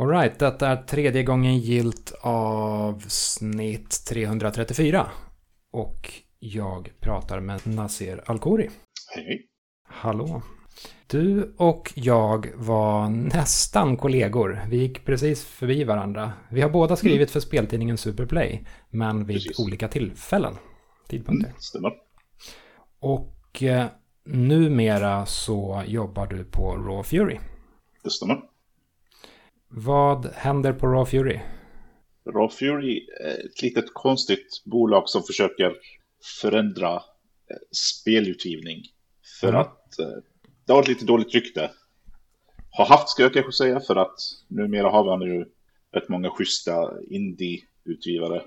Alright, detta är tredje gången gilt avsnitt 334. Och jag pratar med Nasser Alkori. Hej. Hallå. Du och jag var nästan kollegor. Vi gick precis förbi varandra. Vi har båda skrivit för speltidningen Superplay, men vid Precis. olika tillfällen. Tidpunkter. Mm, stämmer. Och eh, numera så jobbar du på Raw Fury. Det stämmer. Vad händer på Raw Fury? Raw Fury är ett litet konstigt bolag som försöker förändra eh, spelutgivning. För Mm. att eh, det har ett lite dåligt rykte. Har haft ska jag kanske säga för att numera har vi ju rätt många schyssta indie-utgivare.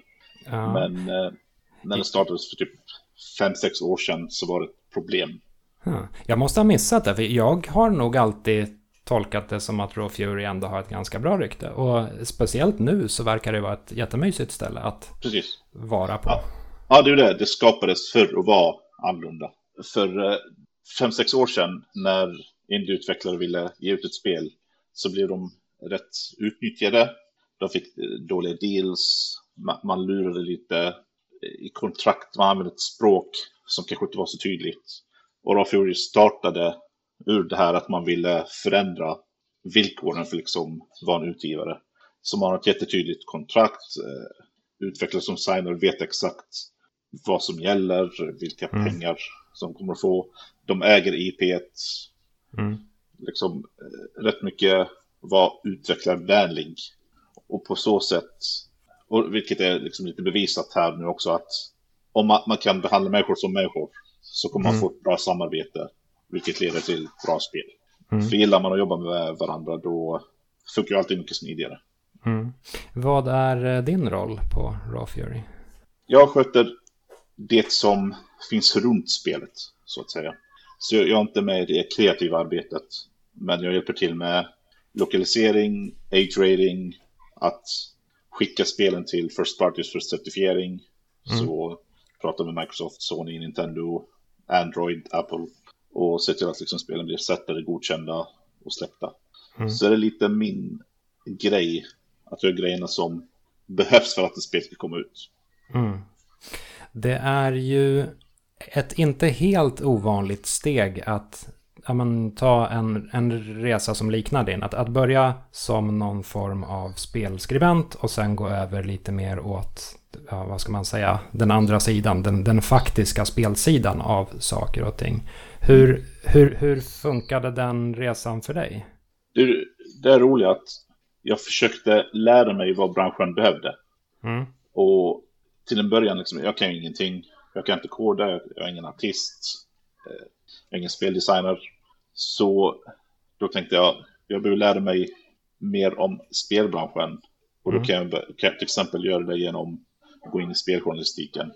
Ja, Men eh, när det startades för typ 5-6 år sedan så var det ett problem. Jag måste ha missat det, för jag har nog alltid tolkat det som att Raw Fury ändå har ett ganska bra rykte. Och speciellt nu så verkar det vara ett jättemysigt ställe att Precis. vara på. Ja. Ja, det är det. Det skapades för att vara annorlunda. För eh, fem sex år sedan när indieutvecklare ville ge ut ett spel så blev de rätt utnyttjade. De fick eh, dåliga deals, man, man lurade lite eh, i kontrakt, man använde ett språk som kanske inte var så tydligt. Och Raw Fury startade ur det här att man ville förändra villkoren för liksom vara en utgivare. Så man har ett jättetydligt kontrakt, eh, utvecklare som signar vet exakt vad som gäller, vilka Mm. pengar som kommer att få. De äger IP, Mm. liksom eh, rätt mycket var utvecklarvänlig. Och på så sätt, och vilket är liksom lite bevisat här nu också, att om man, man kan behandla människor som människor så kommer man Mm. få ett bra samarbete, vilket leder till bra spel. Mm. För gillar man att jobba med varandra då funkar ju alltid mycket smidigare. Mm. Vad är eh, din roll på Raw Fury? Jag sköter det som finns runt spelet, så att säga. Så jag är inte med i det kreativa arbetet, men jag hjälper till med lokalisering, age rating, att skicka spelen till First Parties för certifiering. Mm. Så pratar med Microsoft, Sony, Nintendo, Android, Apple och se till att liksom spelen blir sättade, godkända och släppta. Mm. Så är det lite min grej, att göra grejerna som behövs för att ett spel ska komma ut. Mm. Det är ju ett inte helt ovanligt steg att ja, men, ta en, en resa som liknar din. Att, att börja som någon form av spelskribent och sen gå över lite mer åt, ja, vad ska man säga, den andra sidan, den, den faktiska spelsidan av saker och ting. Hur, hur, hur funkade den resan för dig? Det, det är roligt att jag försökte lära mig vad branschen behövde. Mm. Och till en början, liksom, jag kan ju ingenting. Jag kan inte koda, jag är ingen artist. eh, Jag är ingen speldesigner. Så då tänkte jag, jag behöver lära mig mer om spelbranschen. Och då Mm. kan jag, kan jag till exempel göra det genom att gå in i speljournalistiken.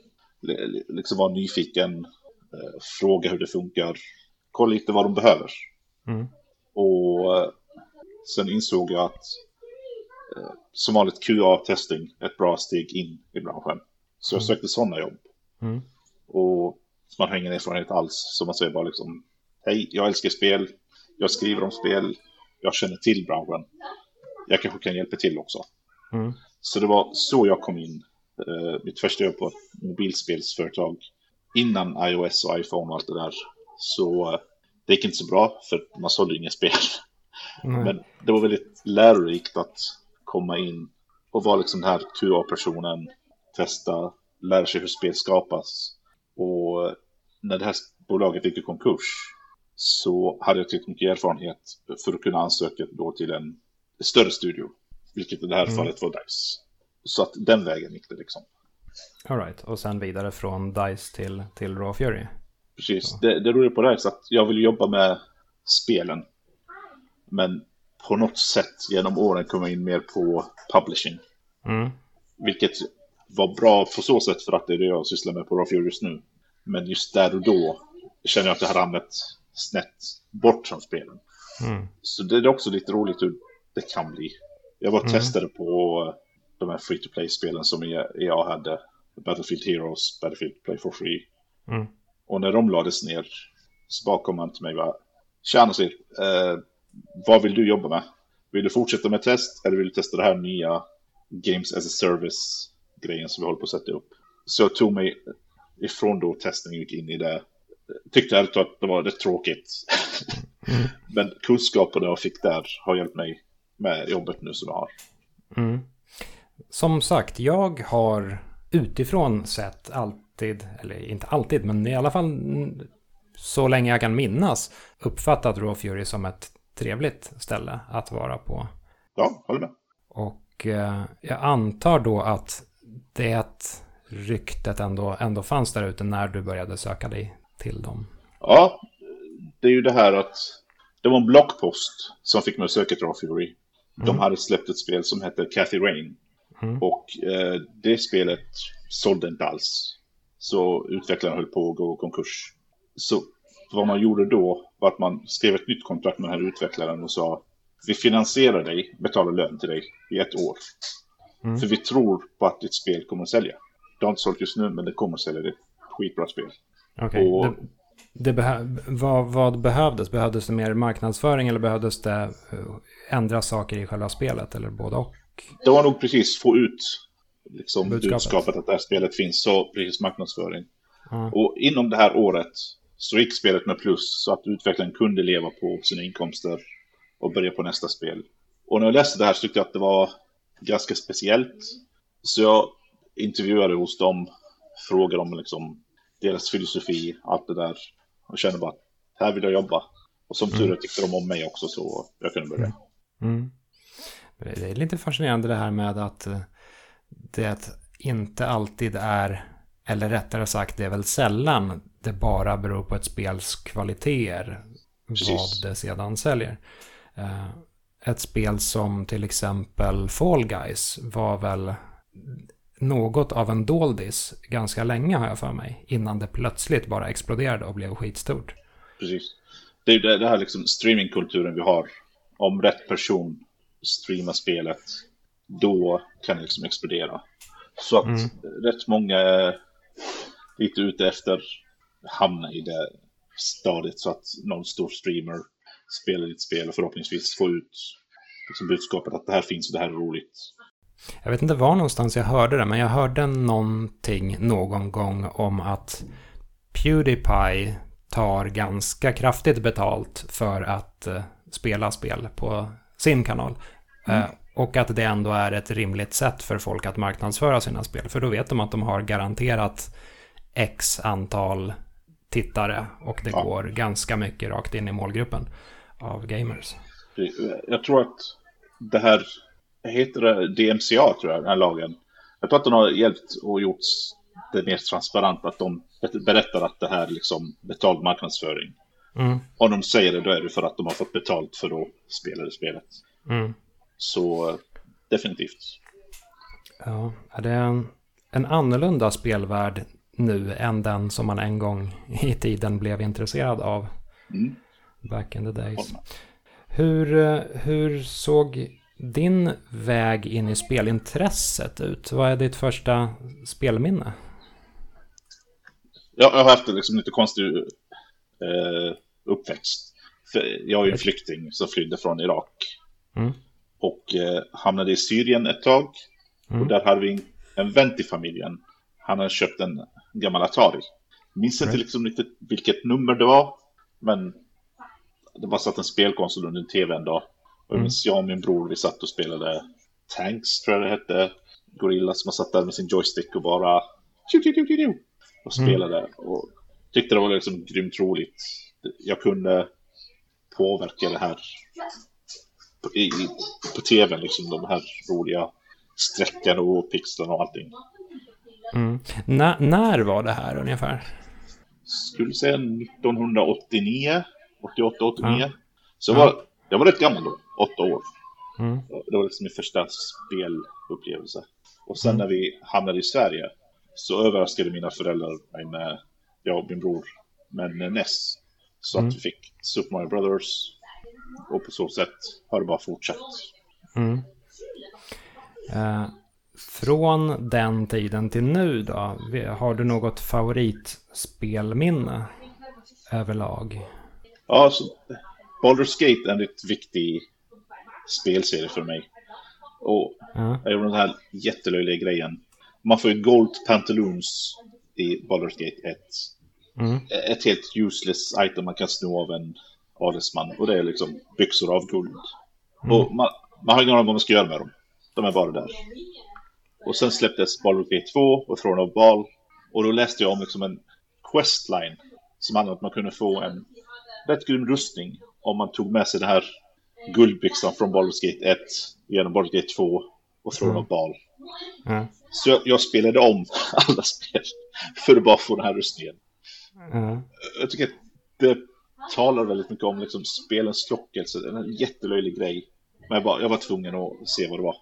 L- Liksom vara nyfiken, fråga hur det funkar, kolla lite vad de behöver. Mm. Och eh, sen insåg jag att eh, som vanligt QA-testing ett bra steg in i branschen. Så jag Mm. sökte sådana jobb. Mm. Och man har ingen erfarenhet alls. Så man säger bara liksom, hej, jag älskar spel, jag skriver om spel, jag känner till branschen. Jag kanske kan hjälpa till också. Mm. Så det var så jag kom in. Eh, mitt första jobb på ett mobilspelsföretag. Innan iOS och iPhone och allt det där. Så eh, det gick inte så bra för man sålde inga spel. Nej. Men det var väldigt lärorikt att komma in och vara liksom den här QA-personen, testa, lära sig hur spel skapas. Och när det här bolaget gick i konkurs så hade jag tillräckligt mycket erfarenhet för att kunna ansöka då till en större studio, vilket i det här Mm. fallet var DICE. Så att den vägen gick det liksom. All right. Och sen vidare från DICE till, till Raw Fury. Precis, det, det roliga på så att jag vill jobba med spelen. Men på något sätt genom åren kom jag in mer på publishing. Mm. Vilket var bra på så sätt för att det är det jag sysslar med på Raw Fury just nu. Men just där och då känner jag att det har ramlat snett bort från spelen. Mm. Så det är också lite roligt hur det kan bli. Jag var Mm. testade på de här free to play-spelen som EA hade. Battlefield Heroes, Battlefield Play for Free. Mm. Och när de lades ner så bara kom han till mig och bara Tja Nasir, eh, vad vill du jobba med? Vill du fortsätta med test eller vill du testa det här nya Games as a Service-grejen som vi håller på att sätta upp? Så jag tog mig ifrån då testen och gick in i det. Tyckte ärligt att det var rätt tråkigt. Mm. Men kunskaperna jag fick där har hjälpt mig med jobbet nu som jag har. Mm. Som sagt, jag har utifrån sett alltid, eller inte alltid, men i alla fall så länge jag kan minnas uppfattat Raw Fury som ett trevligt ställe att vara på. Ja, håller med. Och eh, jag antar då att det ryktet ändå, ändå fanns där ute när du började söka dig till dem. Ja, det är ju det här att det var en blockpost som fick mig att söka till Raw Fury. De mm. hade släppt ett spel som hette Cathy Rain. Mm. Och eh, det spelet sålde inte alls. Så utvecklaren höll på att gå konkurs. Så vad man gjorde då var att man skrev ett nytt kontrakt med den här utvecklaren och sa vi finansierar dig, betalar lön till dig i ett år. Mm. För vi tror på att ditt spel kommer att sälja. Det har inte sålt just nu, men det kommer att sälja. Det är ett skitbra spel. Okay. Och, det, det behö vad, vad, behövdes? Behövdes det mer marknadsföring eller behövdes det eh, ändra saker i själva spelet? Eller både och? Det var nog precis få ut liksom, budskapet. budskapet att det här spelet finns. Så precis marknadsföring. Mm. Och inom det här året så gick spelet med plus så att utvecklaren kunde leva på sina inkomster och börja på nästa spel. Och när jag läste det här så tyckte jag att det var ganska speciellt. Så jag intervjuade hos dem, frågade om liksom deras filosofi, allt det där. Och kände bara att här vill jag jobba. Och som tur är tyckte de om mig också så jag kunde börja. Mm. Det är lite fascinerande det här med att eh, det inte alltid är, eller rättare sagt det är väl sällan det bara beror på ett spels kvaliteter vad det sedan säljer. Eh, ett spel som till exempel Fall Guys var väl något av en doldis ganska länge har jag för mig. Innan det plötsligt bara exploderade och blev skitstort. Precis. Det är ju det här liksom streamingkulturen vi har. Om rätt person streamar spelet, då kan det liksom explodera. Så att mm. rätt många är lite ute efter hamna i det stadiet så att någon stor streamer spelar ditt spel och förhoppningsvis får ut liksom budskapet att det här finns och det här är roligt. Jag vet inte var någonstans jag hörde det, men jag hörde någonting någon gång om att Pewdiepie tar ganska kraftigt betalt för att uh, spela spel på sin kanal. Mm. Uh, och att det ändå är ett rimligt sätt för folk att marknadsföra sina spel. För då vet de att de har garanterat x antal tittare och det ja. går ganska mycket rakt in i målgruppen av gamers. Jag tror att det här, heter det DMCA tror jag, den här lagen. Jag tror att den har hjälpt och gjort det mer transparent att de berättar att det här är liksom betald marknadsföring. Mm. Om de säger det då är det för att de har fått betalt för att spela det spelet. Mm. Så definitivt. Ja, det är en, en annorlunda spelvärld nu än den som man en gång i tiden blev intresserad av. Mm. Back in the days. Hur, hur såg din väg in i spelintresset ut? Vad är ditt första spelminne? Jag har haft liksom lite konstig eh, uppväxt. För jag är en flykting som flydde från Irak. Mm. Och eh, hamnade i Syrien ett tag. Mm. Och där hade vi en vän till familjen. Han hade köpt en gammal Atari. Minns inte liksom riktigt vilket nummer det var. Men det var satt en spelkonsol under en tv en dag. Och mm. jag och min bror, vi satt och spelade Tanks, tror jag det hette. Gorilla som satt där med sin joystick och bara... Och mm. spelade. Mm. Och tyckte det var liksom grymt roligt. Jag kunde påverka det här i, på tvn, liksom de här roliga strecken och pixlarna och allting. Mm. när var det här ungefär? Skulle säga 1989, 88, 89. Ja. Så jag var, jag var rätt gammal då, åtta år. Mm. Det var liksom min första spelupplevelse. Och sen mm. när vi hamnade i Sverige så överraskade mina föräldrar mig med, jag och min bror, med NES. Så mm. att vi fick Super Mario Brothers. Och på så sätt har det bara fortsatt. Mm. Uh, från den tiden till nu då? Har du något favoritspelminne överlag? Ja, så Baldur's Gate är en viktig spelserie för mig. Och Ja. jag gjorde den här jättelöjliga grejen. Man får ju Gold Pantaloons i Baldur's Gate 1. Mm. Ett helt useless item man kan sno av en adelsman. Och det är liksom byxor av guld. Och man, man har ingen aning om vad man ska göra med dem. De är bara där. Och sen släpptes Baldur's Gate 2 och Throne of Bal. Och då läste jag om liksom en questline som handlade om att man kunde få en rätt grym rustning om man tog med sig det här guldbyxan från Baldur's Gate 1 genom Baldur's Gate 2 och Throne of Bal. Ja. Så jag, jag spelade om alla spel för att bara få den här rustningen. Ja. Jag tycker att det talar väldigt mycket om liksom spelens lockelse. Det är en jättelöjlig grej. Men jag, bara, jag var tvungen att se vad det var.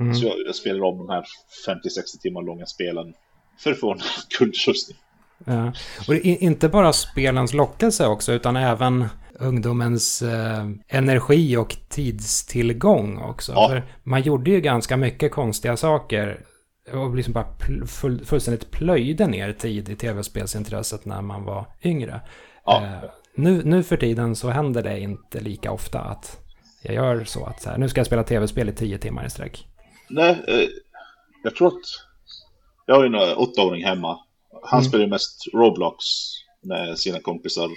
Mm. Så jag, jag spelade om de här 50-60 timmar långa spelen för att få en guldrustning. Ja. Och det är inte bara spelens lockelse också, utan även ungdomens eh, energi och tidstillgång också. Ja. För man gjorde ju ganska mycket konstiga saker och liksom bara pl- full, fullständigt plöjde ner tid i tv-spelsintresset när man var yngre. Ja. Eh, nu, nu för tiden så händer det inte lika ofta att jag gör så att så här, nu ska jag spela tv-spel i tio timmar i sträck. Nej, eh, jag tror att jag har ju en åttaåring hemma. Han Mm. spelar ju mest Roblox med sina kompisar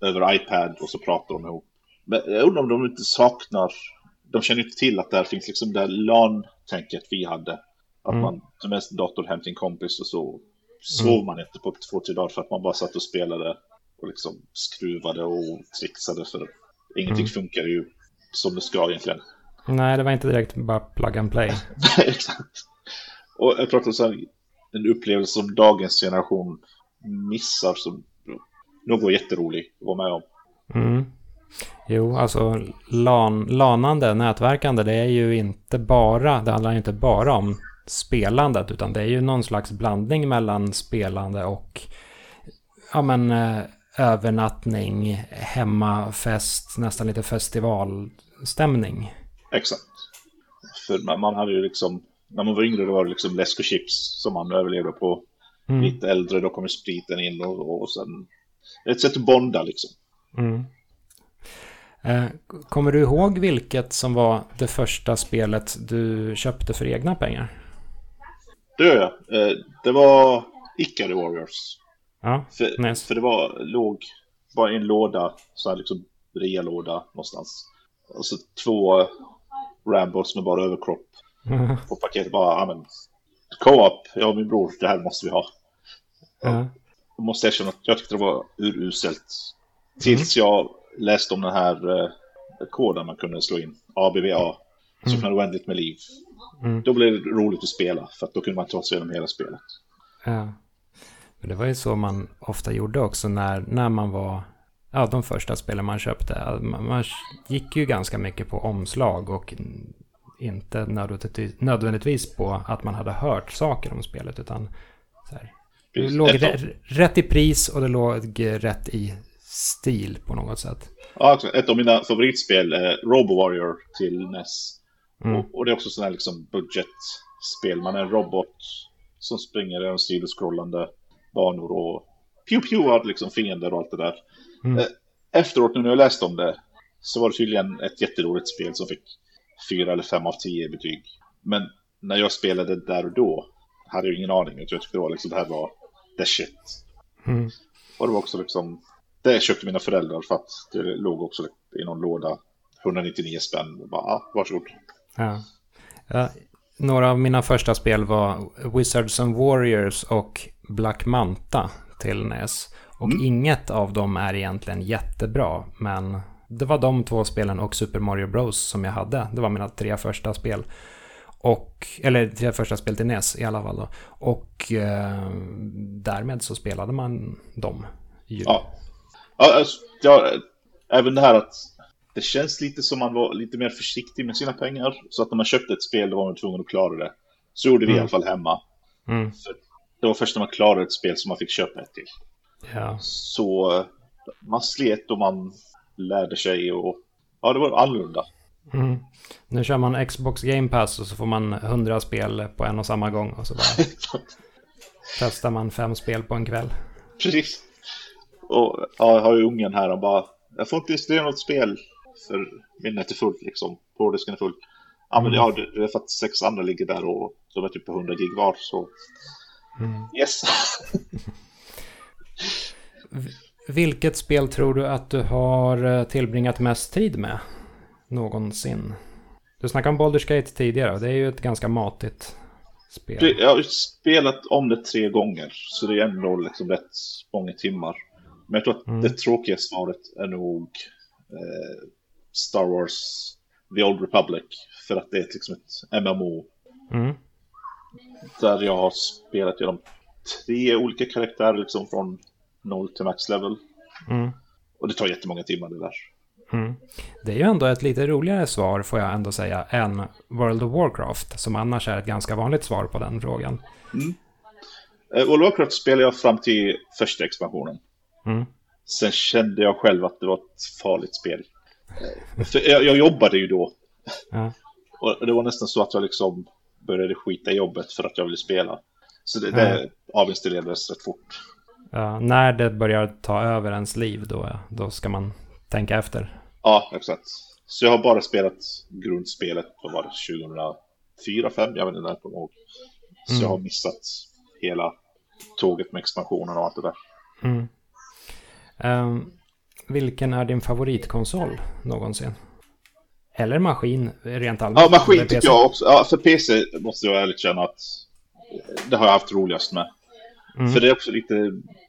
över iPad och så pratar de ihop. Men jag undrar om de inte saknar, de känner inte till att där finns liksom det LAN-tänket vi hade. Att Mm. man tog med sin dator hem till en kompis och så sov man inte på två, tre dagar för att man bara satt och spelade och liksom skruvade och trixade för ingenting Mm. funkar ju som det ska egentligen. Nej, det var inte direkt bara plug and play. Nej, exakt. Och jag pratar så här, en upplevelse som dagens generation missar som nog var jätterolig att vara med om. Mm. Jo, alltså LAN, lanande, nätverkande, det är ju inte bara, det handlar ju inte bara om spelandet, utan det är ju någon slags blandning mellan spelande och ja, men, eh, övernattning, hemmafest, nästan lite festivalstämning. Exakt. För man, hade ju liksom, när man var yngre då var det liksom läsk och chips som man överlevde på. Mm. Lite äldre då kommer spriten in och, och sen ett sätt att bonda liksom. Mm. Eh, kommer du ihåg vilket som var det första spelet du köpte för egna pengar? Det gör jag. Eh, Det var Ikari Warriors. Ja, För, nice. för det var, låg bara i en låda, så här liksom rea-låda någonstans. Och så två Rambos med bara överkropp på paketet. Bara, ja men, co-op, jag och min bror, det här måste vi ha. ja. Jag måste erkänna att jag tyckte det var uruselt. Tills jag läste om den här eh, koden man kunde slå in, ABVA, som hade oändligt med liv. Mm. Då blev det roligt att spela, för att då kunde man ta sig igenom hela spelet. Ja. Men det var ju så man ofta gjorde också när, när man var... Ja, de första spelen man köpte. Man, man gick ju ganska mycket på omslag och inte nödvändigtvis, nödvändigtvis på att man hade hört saker om spelet. Utan så här, det låg Ett rätt i pris och det låg rätt i stil på något sätt. Ja, också, ett av mina favoritspel är Robo Warrior till NES. Mm. Och, och det är också sådana här liksom budgetspel. Man är en robot som springer genom sidoskrollande banor och pew liksom fiender och allt det där. Mm. Eh, Efteråt nu när jag läste om det så var det tydligen ett jätteroligt spel som fick fyra eller fem av tio betyg. Men när jag spelade där och då hade jag ingen aning. Jag tyckte det var liksom det här var the shit. Mm. Och det var också liksom, det köpte mina föräldrar för att det låg också i någon låda. 199 spänn. Bara, ah, varsågod. Ja. Ja, några av mina första spel var Wizards and Warriors och Black Manta till NES. Och inget av dem är egentligen jättebra, men det var de två spelen och Super Mario Bros som jag hade. Det var mina tre första spel. Och, eller tre första spel till NES i alla fall då. Och eh, därmed så spelade man dem. Ju. Ja. Ja, alltså, ja, även det här att det känns lite som man var lite mer försiktig med sina pengar. Så att när man köpte ett spel då var man tvungen att klara det. Så gjorde vi i Mm. alla fall hemma. Mm. För det var först när man klarade ett spel som man fick köpa ett till. Ja. Så man slet och man lärde sig och ja, det var annorlunda. Mm. Nu kör man Xbox Game Pass och så får man 100 spel på en och samma gång. Och så bara testar man fem spel på en kväll. Precis. Och ja, jag har ju ungen här och bara, jag får inte installera något spel för minnet är fullt liksom. Hårddisken är full. Ja, men Mm. ja, det är för att sex andra ligger där och de är typ på 100 gig var. Så Mm. yes. Vilket spel tror du att du har eh, tillbringat mest tid med någonsin? Du snackade om Baldur's Gate tidigare och det är ju ett ganska matigt spel. Jag har spelat om det tre gånger, så det är ändå liksom rätt många timmar. Men jag tror att Mm. det tråkiga svaret är nog eh, Star Wars The Old Republic. För att det är liksom ett MMO Mm. Där jag har spelat genom tre olika karaktärer liksom från 0 till max level. Mm. Och det tar jättemånga timmar det där. Mm. Det är ju ändå ett lite roligare svar får jag ändå säga än World of Warcraft som annars är ett ganska vanligt svar på den frågan. Eh, World of Warcraft spelade jag fram till första expansionen. Mm. Sen kände jag själv att det var ett farligt spel. Eh, För jag, jag jobbade ju då. Ja. Och det var nästan så att jag liksom började skita i jobbet för att jag ville spela. Så det, det avinstallerades rätt fort. Ja, när det börjar ta över ens liv då, då ska man tänka efter. Ja, exakt. Så jag har bara spelat grundspelet, vad var det, 2004, 2005? Jag vet inte, jag kommer ihåg. Så Mm. jag har missat hela tåget med expansionen och allt det där. Mm. Ehm, vilken är din favoritkonsol någonsin? Eller maskin rent allmänt? Ja, maskin tycker PC? jag också. Ja, för PC måste jag ärligt känna att det har jag haft roligast med. Mm. För det är också lite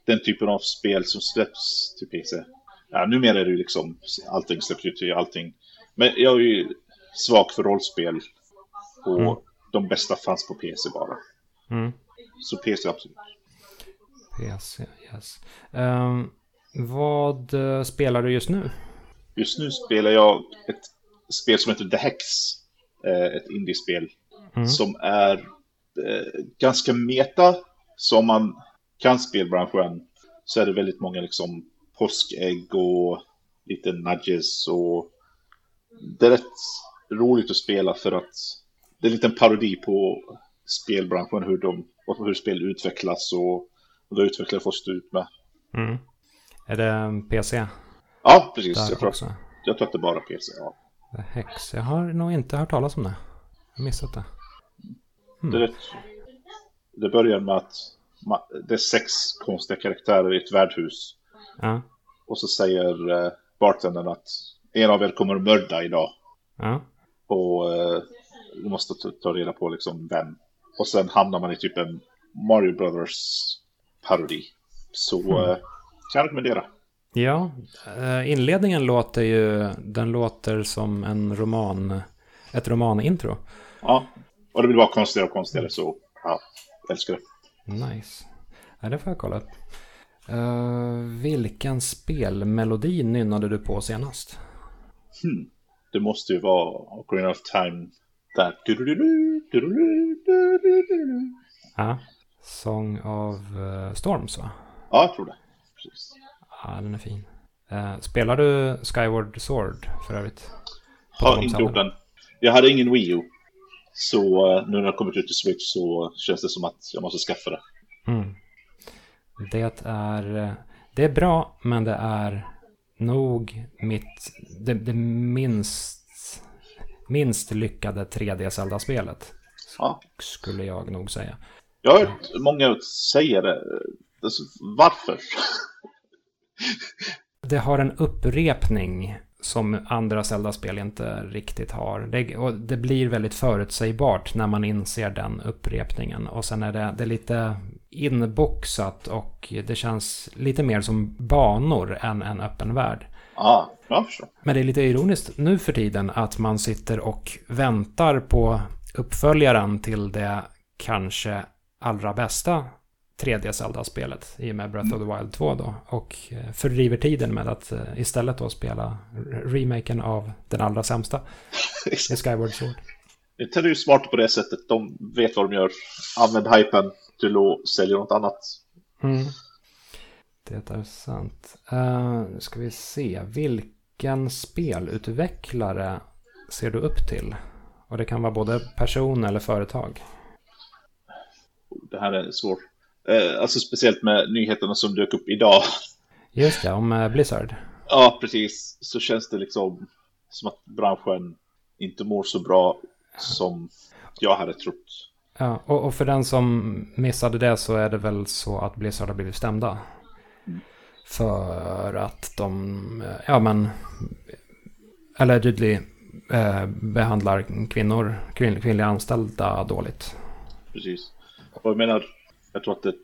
den typen av spel som släpps till PC. Ja, numera är det ju liksom allting släpps ju till allting. Men jag är ju svag för rollspel. Och Mm. de bästa fanns på PC bara. Mm. Så PC absolut. PC, yes. Ehm, vad eh, spelar du just nu? Just nu spelar jag ett spel som heter The Hex. eh, Ett indiespel. Mm. Som är eh, ganska meta. Så om man kan spelbranschen så är det väldigt många liksom påskägg och lite nudges och det är rätt roligt att spela för att det är en liten parodi på spelbranschen, hur, de, hur spel utvecklas och, då utvecklare får stå ut med. Mm. Är det en PC? Ja, precis. Jag tror, jag tror att det är bara PC. Ja. The Hex. Jag har nog inte hört talas om det. Jag har missat det. Det, är rätt, det börjar med att det är sex konstiga karaktärer i ett värdhus. Ja. Och så säger eh, bartendern att en av er kommer att mörda idag. Ja. Och eh, du måste ta, reda på liksom vem. Och sen hamnar man i typ en Mario Brothers parodi. Så eh, kan jag rekommendera. Ja, eh, inledningen låter ju, den låter som en roman, ett romanintro. Ja, och det blir bara konstigare och konstigare så ja, jag älskar det. Nice. Ja, det får jag kolla upp. Eh, vilken spelmelodi nynnade du på senast? Hmm. Det måste ju vara Ocarina of Time. Där. Ja. Song of eh, Storms va? Ja, jag tror det. Precis. Ja, den är fin. Eh, spelar du Skyward Sword för övrigt? På Har inte gjort den. Jag hade ingen Wii U. Så eh, nu när det har kommit ut till Switch så känns det som att jag måste skaffa det. Mm. Det är, eh, det är bra, men det är nog mitt, det, det minst, minst lyckade 3D-Zelda-spelet. Ja. Skulle jag nog säga. Jag har hört många säga det. Alltså, varför? Det har en upprepning som andra Zelda-spel inte riktigt har. Det, och det blir väldigt förutsägbart när man inser den upprepningen. Och sen är det, det är lite inboxat och det känns lite mer som banor än en öppen värld. Ja, jag förstår. Men det är lite ironiskt nu för tiden att man sitter och väntar på uppföljaren till det kanske allra bästa 3D Zelda-spelet i och med Breath of the Wild 2 då. Och eh, fördriver tiden med att eh, istället då spela remaken av den allra sämsta i Skyward Sword. Nintendo är ju smart på det sättet. De vet vad de gör. Använd hypen till att sälja något annat. Mm. Det är sant. Uh, nu ska vi se. Vilken spelutvecklare ser du upp till? Och det kan vara både person eller företag. Det här är svårt. Eh, alltså speciellt med nyheterna som dök upp idag. Just det, om eh, Blizzard. Ja, precis. Så känns det liksom... som att branschen inte mår så bra som jag hade trott. Ja, och, och för den som missade det så är det väl så att Blizzard har blivit stämda. Mm. För att de, ja men, allegedly eh, behandlar kvinnor, kvinn, kvinnliga anställda dåligt. Precis. Och jag menar, jag tror att det är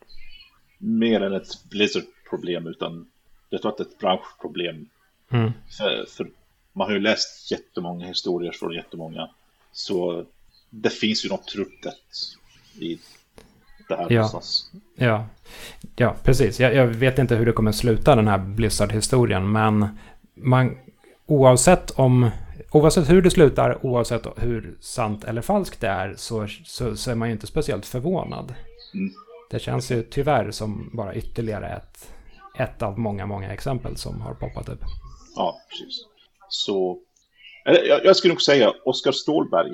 mer än ett Blizzard-problem, utan jag tror att det är ett branschproblem. Mm. För, för man har ju läst jättemånga historier från jättemånga. Så det finns ju något truttet i det här Ja. någonstans. Ja, ja precis. Jag, jag vet inte hur det kommer sluta den här Blizzard-historien, men man, oavsett om Oavsett hur det slutar, oavsett hur sant eller falskt det är, så, så, så är man ju inte speciellt förvånad. Mm. Det känns ju tyvärr som bara ytterligare ett, ett av många, många exempel som har poppat upp. Ja, precis. Så jag, jag skulle nog säga Oskar Stålberg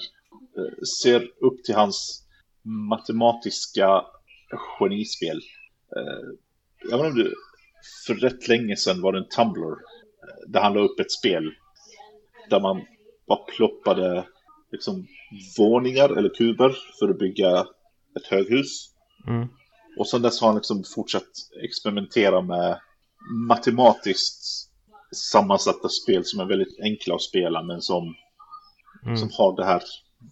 eh, ser upp till hans matematiska genispel. Eh, jag vet inte för rätt länge sedan var det en Tumblr eh, där han la upp ett spel där man bara ploppade liksom våningar eller kuber för att bygga ett höghus. Mm. Och sen dess har han liksom fortsatt experimentera med matematiskt sammansatta spel som är väldigt enkla att spela men som, Mm. som har det här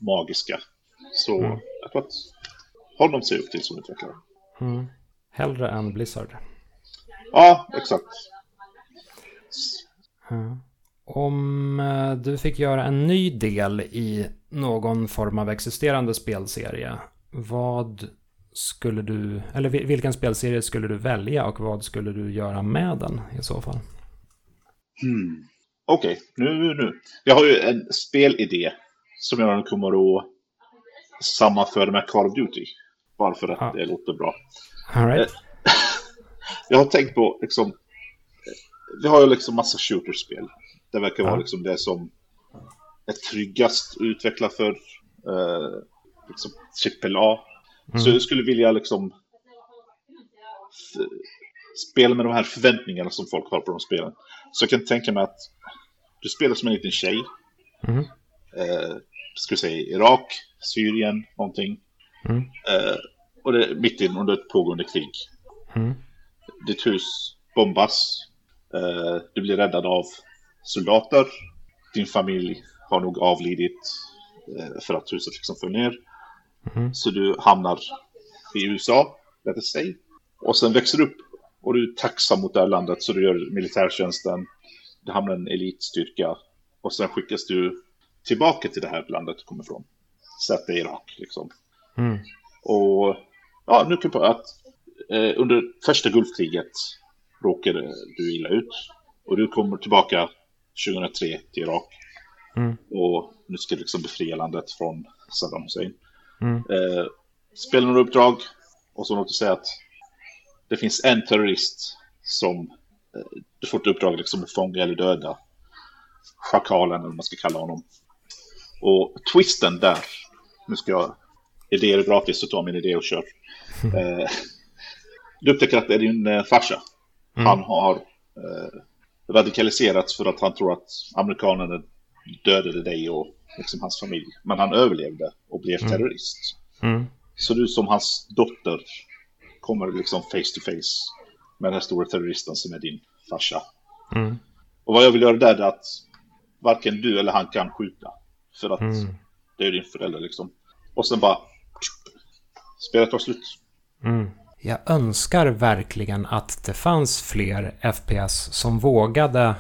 magiska. Så Mm. jag tror att honom ser upp till som utvecklare. Mm. Hellre än Blizzard. Ja, exakt. Ja. Om eh, du fick göra en ny del i någon form av existerande spelserie, vad skulle du, eller vil- vilken spelserie skulle du välja och vad skulle du göra med den i så fall? Hmm. Okej, nu, nu. Jag har ju en spelidé som jag kommer att sammanföra med Call of Duty. Bara för att Ja. det låter bra. All right. Jag har tänkt på liksom. Vi har ju liksom massa shooterspel. Det verkar vara Ja. liksom det som är tryggast att utveckla för eh, liksom AAA. Mm. Så jag skulle vilja liksom spela med de här förväntningarna som folk har på de spelen. Så jag kan tänka mig att du spelar som en liten tjej. Mhm. Eh, ska vi säga Irak, Syrien, någonting. Mm. Eh, och det är mitt in under ett pågående krig. Mm. Ditt hus bombas. Eh, du blir räddad av soldater. Din familj har nog avlidit eh, för att huset liksom föll ner. Mhm. Så du hamnar i USA, låt oss säga. Och sen växer du upp och du är tacksam mot det här landet så du gör militärtjänsten. Du hamnar i en elitstyrka. Och sen skickas du tillbaka till det här landet du kommer ifrån. Sätt det är Irak liksom. Mm. Och ja, nu kan på att eh, under första Gulfkriget råkade du illa ut. Och du kommer tillbaka 2003 till Irak. Mm. Och nu ska du liksom befria landet från Saddam Hussein. Mm. Eh, spelar några uppdrag. Och så låt oss säga att det finns en terrorist som eh, du får ett uppdrag liksom att fånga eller döda. Schakalen eller vad man ska kalla honom. Och twisten där, nu ska jag, idéer gratis så ta min idé och kör. Eh, du upptäcker att det är din eh, farsa. Mm. Han har eh, radikaliserats för att han tror att amerikanerna dödade dig och liksom hans familj. Men han överlevde och blev Mm. terrorist. Mm. Så du som hans dotter kommer liksom face to face med den här stora terroristen som är din farsa. Mm. Och vad jag vill göra där är att varken du eller han kan skjuta. För att Mm. det är din förälder liksom. Och sen bara... Spelet tar slut. Mm. Jag önskar verkligen att det fanns fler FPS som vågade,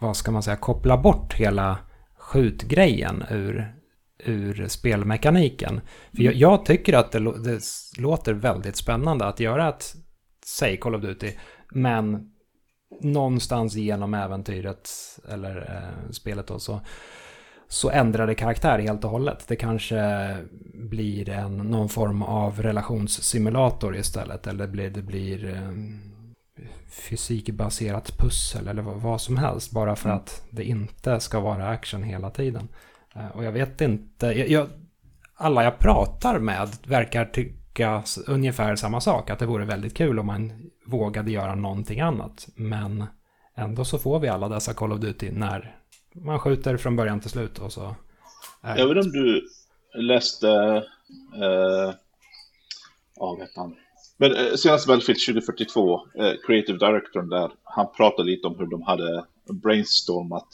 vad ska man säga, koppla bort hela skjutgrejen ur, ur spelmekaniken. För jag, jag tycker att det, det låter väldigt spännande att göra ett, säg Call of Duty, men någonstans genom äventyret eller eh, spelet då så så ändrar det karaktär helt och hållet. Det kanske blir en, någon form av relationssimulator istället. Eller blir, det blir eh, fysikbaserat pussel eller vad, som helst. Bara för att det inte ska vara action hela tiden. Eh, och jag vet inte. Jag, jag, alla jag pratar med verkar tycka ungefär samma sak. Att det vore väldigt kul om man vågade göra någonting annat. Men ändå så får vi alla dessa Call of Duty när man skjuter från början till slut och så... Är... Jag vet inte om du läste... Eh, ja, vet han. Men eh, senaste Battlefield 2042, eh, Creative Directorn där, han pratade lite om hur de hade brainstormat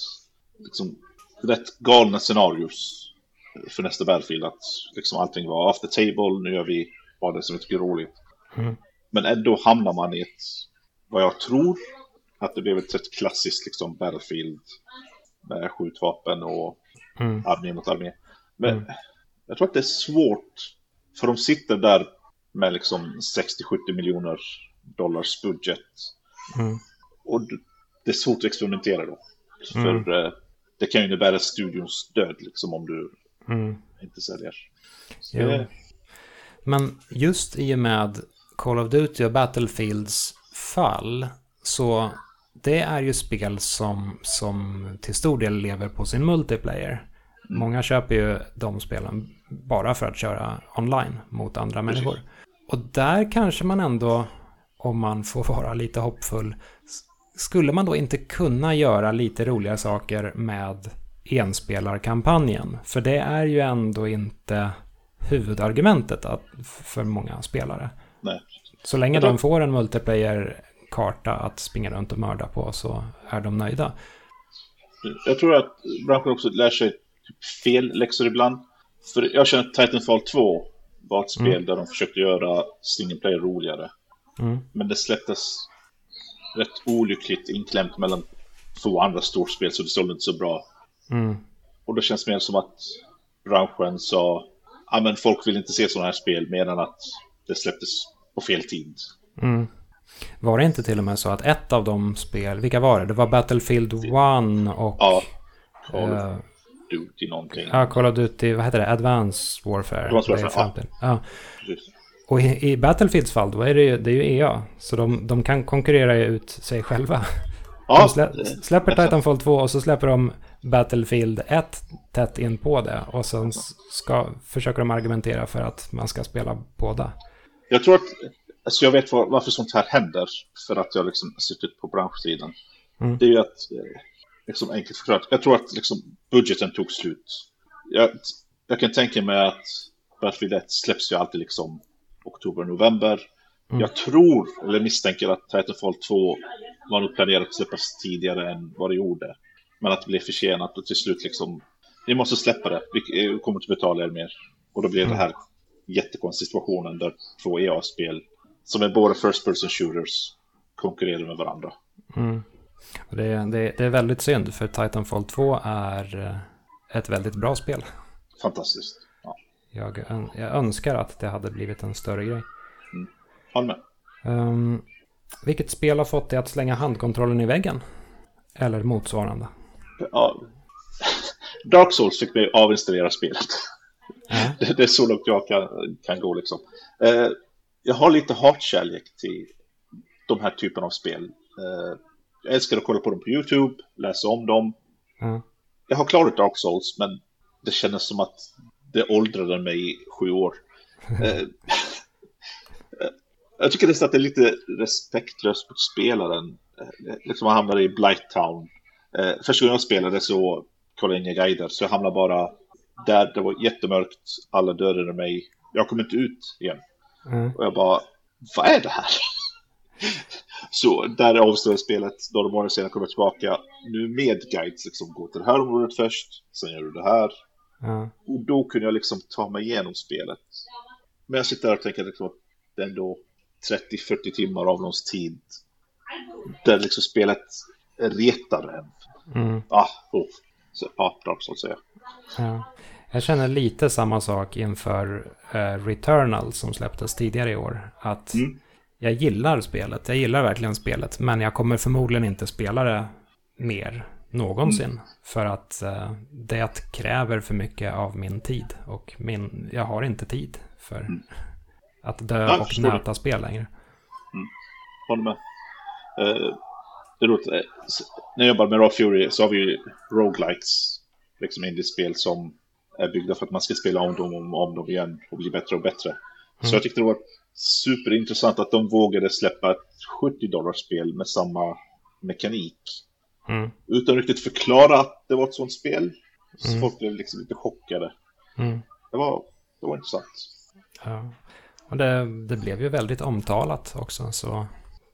liksom, rätt galna scenarios för nästa Battlefield. Att liksom allting var off the table, nu gör vi bara det som vi tycker är roligt. Mm. Men ändå hamnar man i ett, vad jag tror, att det blev ett rätt klassiskt liksom Battlefield med skjutvapen och mm. armé mot armé. Men mm. jag tror att det är svårt, för de sitter där med liksom 60-70 miljoner dollars budget. Mm. Och det är svårt att experimentera då. För mm. eh, det kan ju innebära studions död liksom om du mm. inte säljer. Ja. Men just i och med Call of Duty och Battlefields fall så det är ju spel som, som till stor del lever på sin multiplayer. Mm. Många köper ju de spelen bara för att köra online mot andra Precis. människor. Och där kanske man ändå, om man får vara lite hoppfull, skulle man då inte kunna göra lite roliga saker med enspelarkampanjen? För det är ju ändå inte huvudargumentet att, för många spelare. Nej. Så länge de får en multiplayer-karta att springa runt och mörda på så är de nöjda. Jag tror att branschen också lär sig typ fel läxor ibland. För jag känner att Titanfall 2 var ett spel mm. där de försökte göra single player roligare. Mm. Men det släpptes rätt olyckligt inklämt mellan två andra storspel så det sålde inte så bra. Mm. Och det känns mer som att branschen sa ja men folk vill inte se sådana här spel medan att det släpptes på fel tid. Mm. Var det inte till och med så att ett av de spel, vilka var det? Det var Battlefield 1 och... Ja. Call uh, Duty någonting. Ja, Call of Duty, vad heter det? Advanced Warfare. Advanced Warfare, ja. ja. Och i, i Battlefields fall, då är det ju, det är ju EA. Så de, de kan konkurrera ut sig själva. Ja, de slä, släpper Titanfall 2 och så släpper de Battlefield 1 tätt in på det. Och sen ska, försöker de argumentera för att man ska spela båda. Jag tror att, alltså jag vet var, varför sånt här händer. För att jag liksom suttit på branschsidan. Mm. Det är ju att, eh, liksom enkelt förklarat, jag tror att liksom budgeten tog slut. Jag, jag kan tänka mig att Battlefield 1 släpps ju alltid liksom oktober, november. Mm. Jag tror, eller misstänker att Titanfall 2 var nog planerat att släppas tidigare än vad det gjorde. Men att det blev försenat och till slut liksom, ni måste släppa det, vi kommer inte betala er mer. Och då blev mm. det här jättekonstiga situationen där två EA-spel som är båda first person shooters konkurrerar med varandra. Mm. Det, det, det, är väldigt synd för Titanfall 2 är eh, ett väldigt bra spel. Fantastiskt. Ja. Jag, jag önskar att det hade blivit en större grej. Mm. Håll med. Um, vilket spel har fått dig att slänga handkontrollen i väggen? Eller motsvarande? Ja. Dark Souls fick mig avinstallera spelet. Mm. Det, det, är så långt jag kan, kan gå liksom. Uh, jag har lite hatkärlek till de här typen av spel. Uh, jag älskar att kolla på dem på YouTube, läsa om dem. Mm. Jag har klarat Dark Souls, men det kändes som att det åldrade mig i sju år. uh, jag tycker nästan att det är lite respektlöst mot spelaren. Eh, liksom man hamnar i Blight Town. Eh, första gången jag spelade så kollade jag inga guider, så jag hamnade bara där det var jättemörkt, alla dödade mig. Jag kom inte ut igen. Mm. Och jag bara, vad är det här? så där avslöjade spelet, några månader senare kommer tillbaka, nu med guides, liksom gå till det här området först, sen gör du det här. Mm. Och då kunde jag liksom ta mig igenom spelet. Men jag sitter där och tänker liksom att det ändå 30-40 timmar av någons tid. Där liksom spelet retar en. Mm. Ah, oh. Så, ja, bra så att säga. Ja. Jag känner lite samma sak inför uh, Returnal som släpptes tidigare i år. Att mm. Jag gillar spelet, jag gillar verkligen spelet, men jag kommer förmodligen inte spela det mer någonsin. Mm. För att uh, det kräver för mycket av min tid. Och min, jag har inte tid för mm. Att dö ja, och nöta spel längre. Mm. Håller med. Uh, det är roligt. Eh, när jag jobbar med Raw Fury så har vi ju roguelikes. Liksom indie-spel som är byggda för att man ska spela om dem och om dem igen och bli bättre och bättre. Mm. Så jag tyckte det var superintressant att de vågade släppa ett 70 dollars spel med samma mekanik. Mm. Utan riktigt förklara att det var ett sånt spel. Så Mm. folk blev liksom lite chockade. Mm. Det var, det var intressant. Ja. Och det, det blev ju väldigt omtalat också, så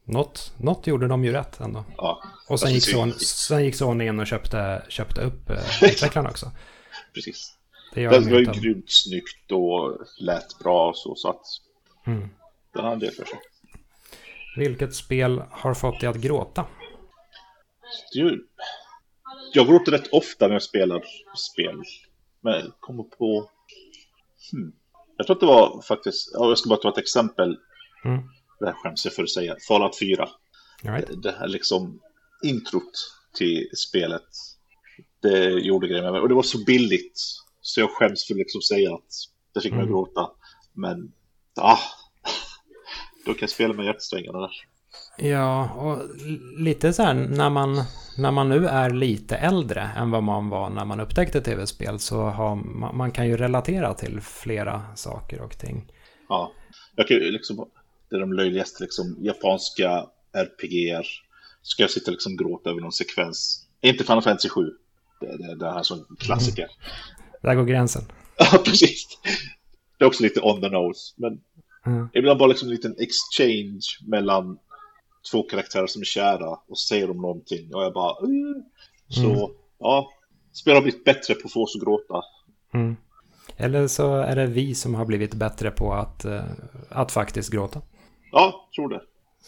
något, något gjorde de ju rätt ändå. Ja, Och sen Fast gick, Sony, sen gick Sony in och köpte, köpte upp eh, utvecklarna också. precis. Det Det de var ju ju utan... grymt snyggt och lät bra och så, så att Mm. den hade det för sig. Vilket spel har fått dig att gråta? Jag gråter rätt ofta när jag spelar spel. Men jag kommer på... Hmm. Jag tror att det var faktiskt... Ja, jag ska bara ta ett exempel. Mm. Det här skäms jag för att säga. Fallout 4. All right. Det här liksom introt till spelet. Det gjorde grejer med mig. Och det var så billigt. Så jag skäms för att liksom säga att det fick mig att Mm. gråta. Men... Ah, då kan jag spela med hjärtsträngarna där. Ja, och lite så här när man, när man nu är lite äldre än vad man var när man upptäckte tv-spel så har man, man kan ju relatera till flera saker och ting. Ja, jag kan ju liksom, det är de löjligaste liksom, japanska RPGer. Ska jag sitta och liksom gråta över någon sekvens? Inte Final Fantasy 7. Det, det, det här som en klassiker. Där går gränsen. Ja, precis. Det är också lite on the nose. Men Mm. ibland bara liksom en liten exchange mellan två karaktärer som är kära och säger de någonting. Och jag bara... "Uh." Så, Mm. ja. Spel har blivit bättre på att få oss att gråta. Mm. Eller så är det vi som har blivit bättre på att, eh, att faktiskt gråta. Ja, tror det.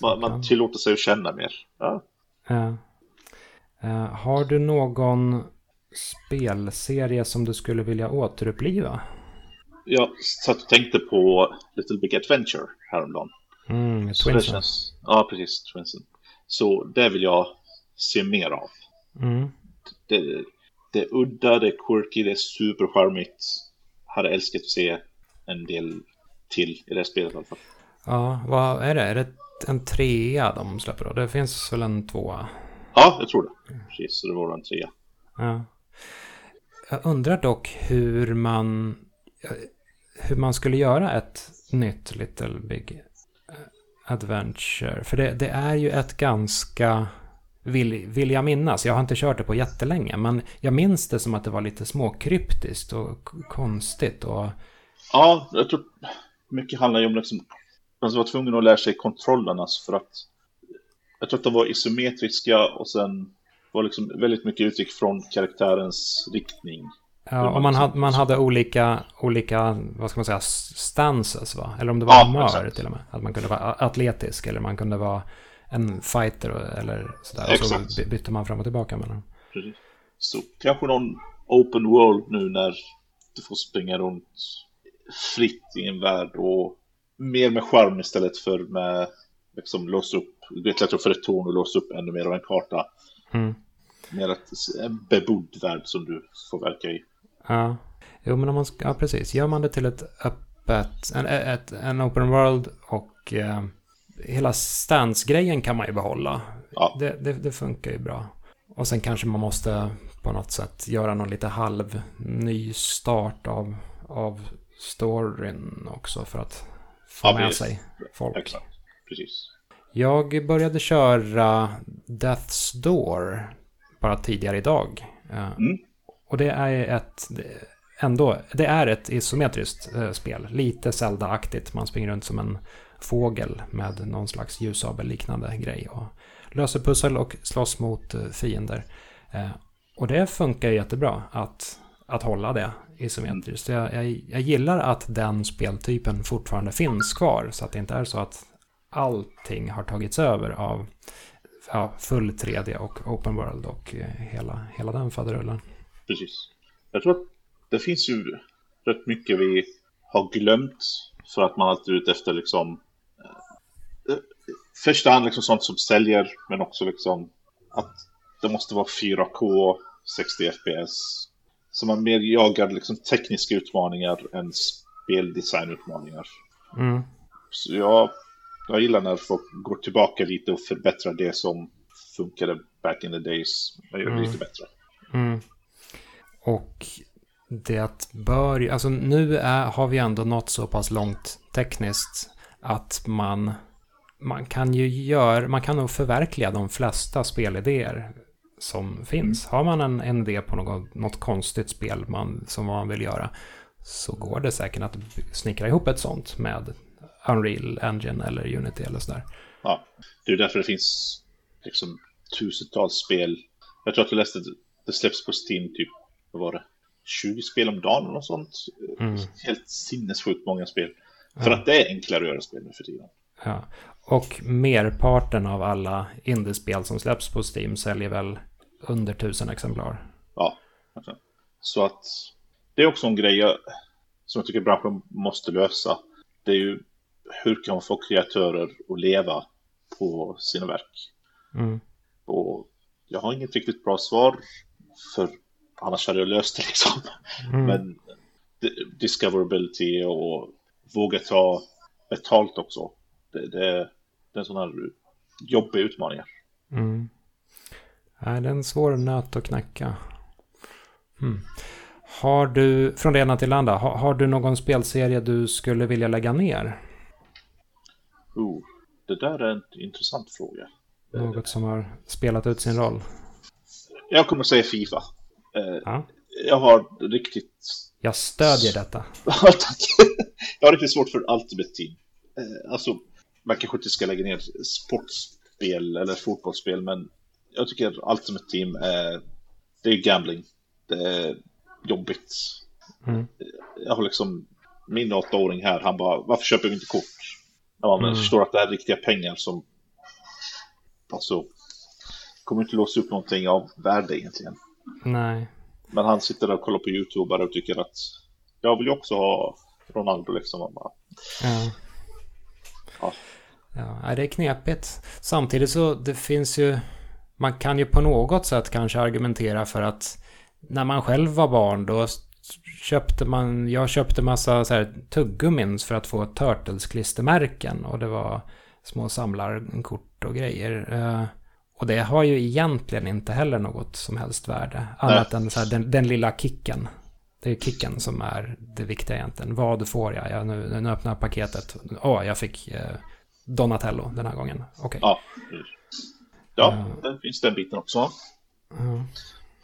Man, Ja. man tillåter sig att känna mer. Ja. Eh, eh, har du någon spelserie som du skulle vilja återuppliva? Jag satt och tänkte på Little Big Adventure häromdagen. Mm, Twinsen. ja, precis. Twinsen. Så det vill jag se mer av. Mm. Det, det är udda, det är quirky, det är supercharmigt. Hade älskat att se en del till i det spelet i alla fall. Ja, vad är det? Är det en trea de släpper då? Det finns väl en tvåa? Ja, jag tror det. Precis, så det var en trea. Ja. Jag undrar dock hur man hur man skulle göra ett nytt Little Big Adventure. För det, det är ju ett ganska, vill, vill jag minnas, jag har inte kört det på jättelänge, men jag minns det som att det var lite småkryptiskt och konstigt och Ja, jag tror mycket handlar ju om liksom, man var tvungen att lära sig kontrollerna för att jag tror att de var isometriska och sen var liksom väldigt mycket utgick från karaktärens riktning. Ja, och man hade, man hade olika, olika, vad ska man säga, stances va? Eller om det var Ja, humör exakt. till och med. Att man kunde vara atletisk eller man kunde vara en fighter eller sådär. Och så Exakt. by- bytte man fram och tillbaka mellan dem. Precis. Så kanske någon open world nu när du får springa runt fritt i en värld och mer med charm istället för med liksom låsa upp, är lättare för ett torn och låsa upp ännu mer av en karta. Mm. Mer ett, en bebodd värld som du får verka i. Ja. Jo, men om man ska, ja precis. Gör man det till ett öppet, en, ett, en open world och eh, hela stance-grejen kan man ju behålla. Ja. Det, det, det funkar ju bra. Och sen kanske man måste på något sätt göra någon lite halv ny start av, av storyn också för att få Ja, med precis. sig folk. Exakt. Precis. Jag började köra Death's Door bara tidigare idag. Eh, Mm. Och det är ett, ändå, det är ett isometriskt eh, spel. Lite Zelda-aktigt. Man springer runt som en fågel med någon slags ljusabel-liknande grej. Och löser pussel och slåss mot eh, fiender. Eh, och det funkar jättebra att, att hålla det isometriskt. Jag, jag, jag gillar att den speltypen fortfarande finns kvar. Så att det inte är så att allting har tagits över av ja, full 3D och open world och eh, hela, hela den faderullen. Precis. Jag tror att det finns ju rätt mycket vi har glömt för att man alltid är ute efter liksom eh, första hand liksom sånt som säljer men också liksom att det måste vara 4K 60 FPS. Så man mer jagar liksom tekniska utmaningar än speldesignutmaningar. Mm. Så jag, jag gillar när folk går tillbaka lite och förbättrar det som funkade back in the days. Man gör det Mm. lite bättre. Mm. Och det bör alltså nu är, har vi ändå nått så pass långt tekniskt att man, man kan ju göra, man kan nog förverkliga de flesta spelidéer som finns. Har man en, en idé på något, något konstigt spel man, som man vill göra så går det säkert att snickra ihop ett sånt med Unreal Engine eller Unity eller sådär. Ja, det är därför det finns liksom tusentals spel. Jag tror att jag läste att det släpps på Steam typ, vad var det, 20 spel om dagen något sånt. Mm. Helt sinnessjukt många spel. För ja. att det är enklare att göra spel nu för tiden. Ja, och merparten av alla indiespel som släpps på Steam säljer väl under tusen exemplar. Ja, så att det är också en grej som jag tycker branschen måste lösa. Det är ju hur kan man få kreatörer att leva på sina verk? Mm. Och jag har inget riktigt bra svar, för annars hade jag löst det liksom. Mm. Men discoverability och våga ta betalt också. Det, det, det är en sån här jobbig utmaning. Mm. Nej, det är en svår nöt att knäcka. Mm. Har du, från det ena till det andra, har, har, du någon spelserie du skulle vilja lägga ner? Oh, det där är en intressant fråga. Något som har spelat ut sin roll? Jag kommer säga Fifa. Eh, ja. Jag har riktigt... Jag stödjer detta. Tack. Jag har riktigt svårt för Ultimate Team. Eh, alltså, man kanske inte ska lägga ner sportspel eller fotbollsspel, men jag tycker Ultimate Team är... Det är gambling. Det är jobbigt. Mm. Jag har liksom... Min åttaåring här, han bara, varför köper vi inte kort? När man mm. förstår att det är riktiga pengar som... Alltså... Kommer inte låsa upp någonting av värde egentligen. Nej. Men han sitter där och kollar på YouTube och tycker att jag vill ju också ha Ronaldo liksom. Bara, ja. ja. Ja, det är knepigt. Samtidigt så det finns ju, man kan ju på något sätt kanske argumentera för att när man själv var barn då köpte man, jag köpte massa så här tuggummin för att få Turtles-klistermärken och det var små samlarkort och grejer. Och det har ju egentligen inte heller något som helst värde. Annat Nej. än så här, den, den, lilla kicken. Det är kicken som är det viktiga egentligen. Vad får jag? jag nu, nu öppnar jag paketet. Åh, oh, jag fick eh, Donatello den här gången. Okej. Okay. Ja, ja uh, där finns den biten också. Uh.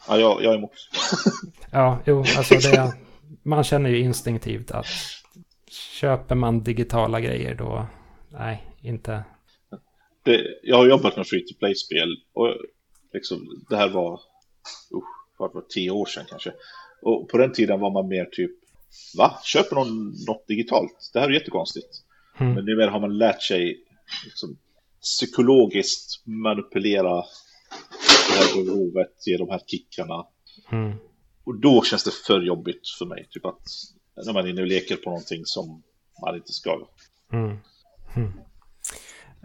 Ja, jag, jag är emot. ja, jo, alltså det... Man känner ju instinktivt att köper man digitala grejer då... Nej, inte det, jag har jobbat med free to play-spel och liksom, det här var, uh, var, var tio år sedan kanske. Och på den tiden var man mer typ, va? Köper någon något digitalt? Det här är jättekonstigt. Mm. Men numera har man lärt sig liksom, psykologiskt manipulera det här behovet, ge de här kickarna. Mm. Och då känns det för jobbigt för mig. Typ att när man är inne och leker på någonting som man inte ska. Mm. Mm.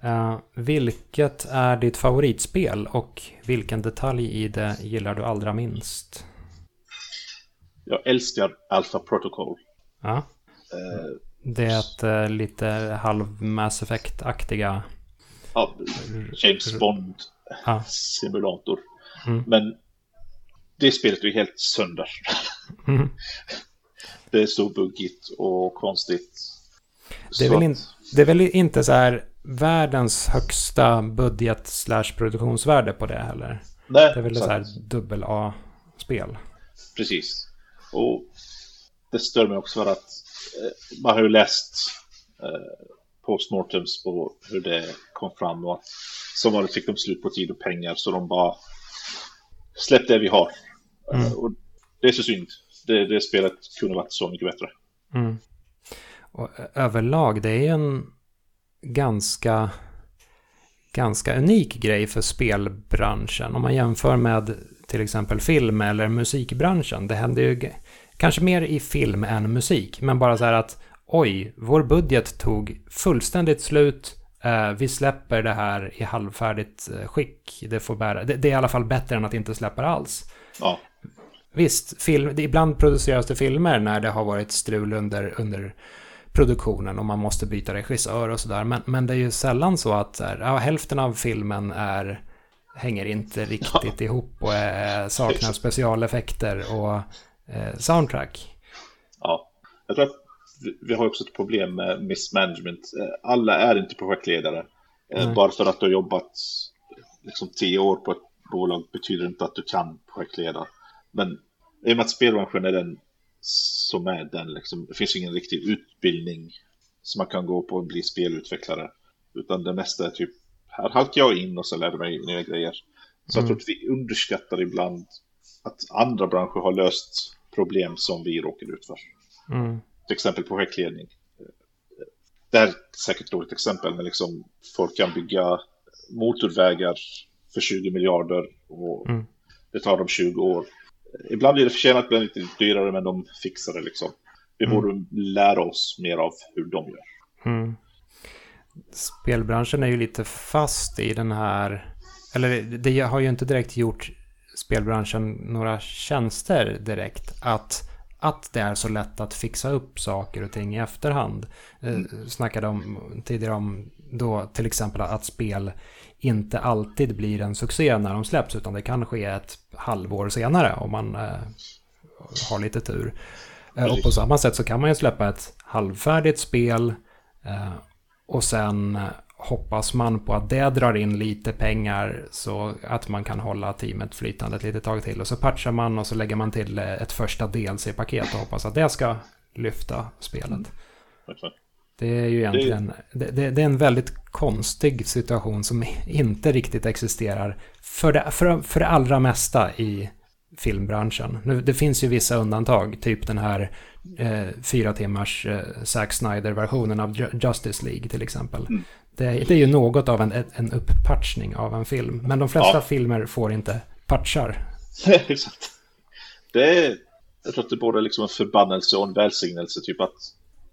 Uh, vilket är ditt favoritspel och vilken detalj i det gillar du allra minst? Jag älskar Alpha Protocol. Ja. Uh, det är ett uh, lite halv Mass Effect-aktiga... Ja, James Bond-simulator. Mm. Men det spelet är helt sönder. Mm. det är så buggigt och konstigt. Det är, väl in, det är väl inte så här världens högsta budget slash produktionsvärde på det heller. Nej, det är väl ett så här dubbel A-spel. Precis. Och det stör mig också för att eh, man har ju läst eh, postmortems på hur det kom fram och som vanligt fick de slut på tid och pengar så de bara släpp det vi har. Mm. Eh, och det är så synd. Det, det spelet kunde varit så mycket bättre. Mm. Och överlag, det är ju en ganska, ganska unik grej för spelbranschen. Om man jämför med till exempel film eller musikbranschen. Det händer ju kanske mer i film än musik, men bara så här att oj, vår budget tog fullständigt slut. Eh, vi släpper det här i halvfärdigt eh, skick. Det, får bära. Det, det är i alla fall bättre än att inte släppa det alls. Ja. Visst, film, ibland produceras det filmer när det har varit strul under, under produktionen och man måste byta regissör och sådär. Men, men det är ju sällan så att ja, hälften av filmen är, hänger inte riktigt ja. ihop och är, saknar specialeffekter och eh, soundtrack. Ja, jag tror att vi har också ett problem med missmanagement. Alla är inte projektledare. Mm. Bara för att du har jobbat liksom tio år på ett bolag betyder inte att du kan projektleda. Men i och med att spelbranschen är den som är den, liksom, det finns ingen riktig utbildning som man kan gå på och bli spelutvecklare. Utan det mesta är typ, här halkar jag in och så lär mig nya grejer. Så mm. jag tror att vi underskattar ibland att andra branscher har löst problem som vi råkar ut för. Mm. Till exempel projektledning. Det här är säkert ett dåligt exempel, men liksom folk kan bygga motorvägar för 20 miljarder och mm. det tar dem 20 år. Ibland blir det förtjänat, ibland lite dyrare, men de fixar det liksom. Vi mm. borde lära oss mer av hur de gör. Mm. Spelbranschen är ju lite fast i den här, eller det har ju inte direkt gjort spelbranschen några tjänster direkt. Att, att det är så lätt att fixa upp saker och ting i efterhand. Eh, mm. Snackade om tidigare om då till exempel att spel inte alltid blir en succé när de släpps utan det kan ske ett halvår senare om man eh, har lite tur. Eh, och på samma sätt så kan man ju släppa ett halvfärdigt spel eh, och sen eh, hoppas man på att det drar in lite pengar så att man kan hålla teamet flytande ett litet tag till. Och så patchar man och så lägger man till eh, ett första DLC-paket och hoppas att det ska lyfta spelet. Mm. Det är ju egentligen det, det, det, är en väldigt konstig situation som inte riktigt existerar för det, för, för det allra mesta i filmbranschen. Nu, det finns ju vissa undantag, typ den här eh, fyra timmars eh, Zack Snyder-versionen av Justice League till exempel. Mm. Det, det, är ju något av en, en upppatchning av en film, men de flesta ja. filmer får inte patchar. Exakt. Det är, jag tror att det är både liksom en förbannelse och en välsignelse, typ att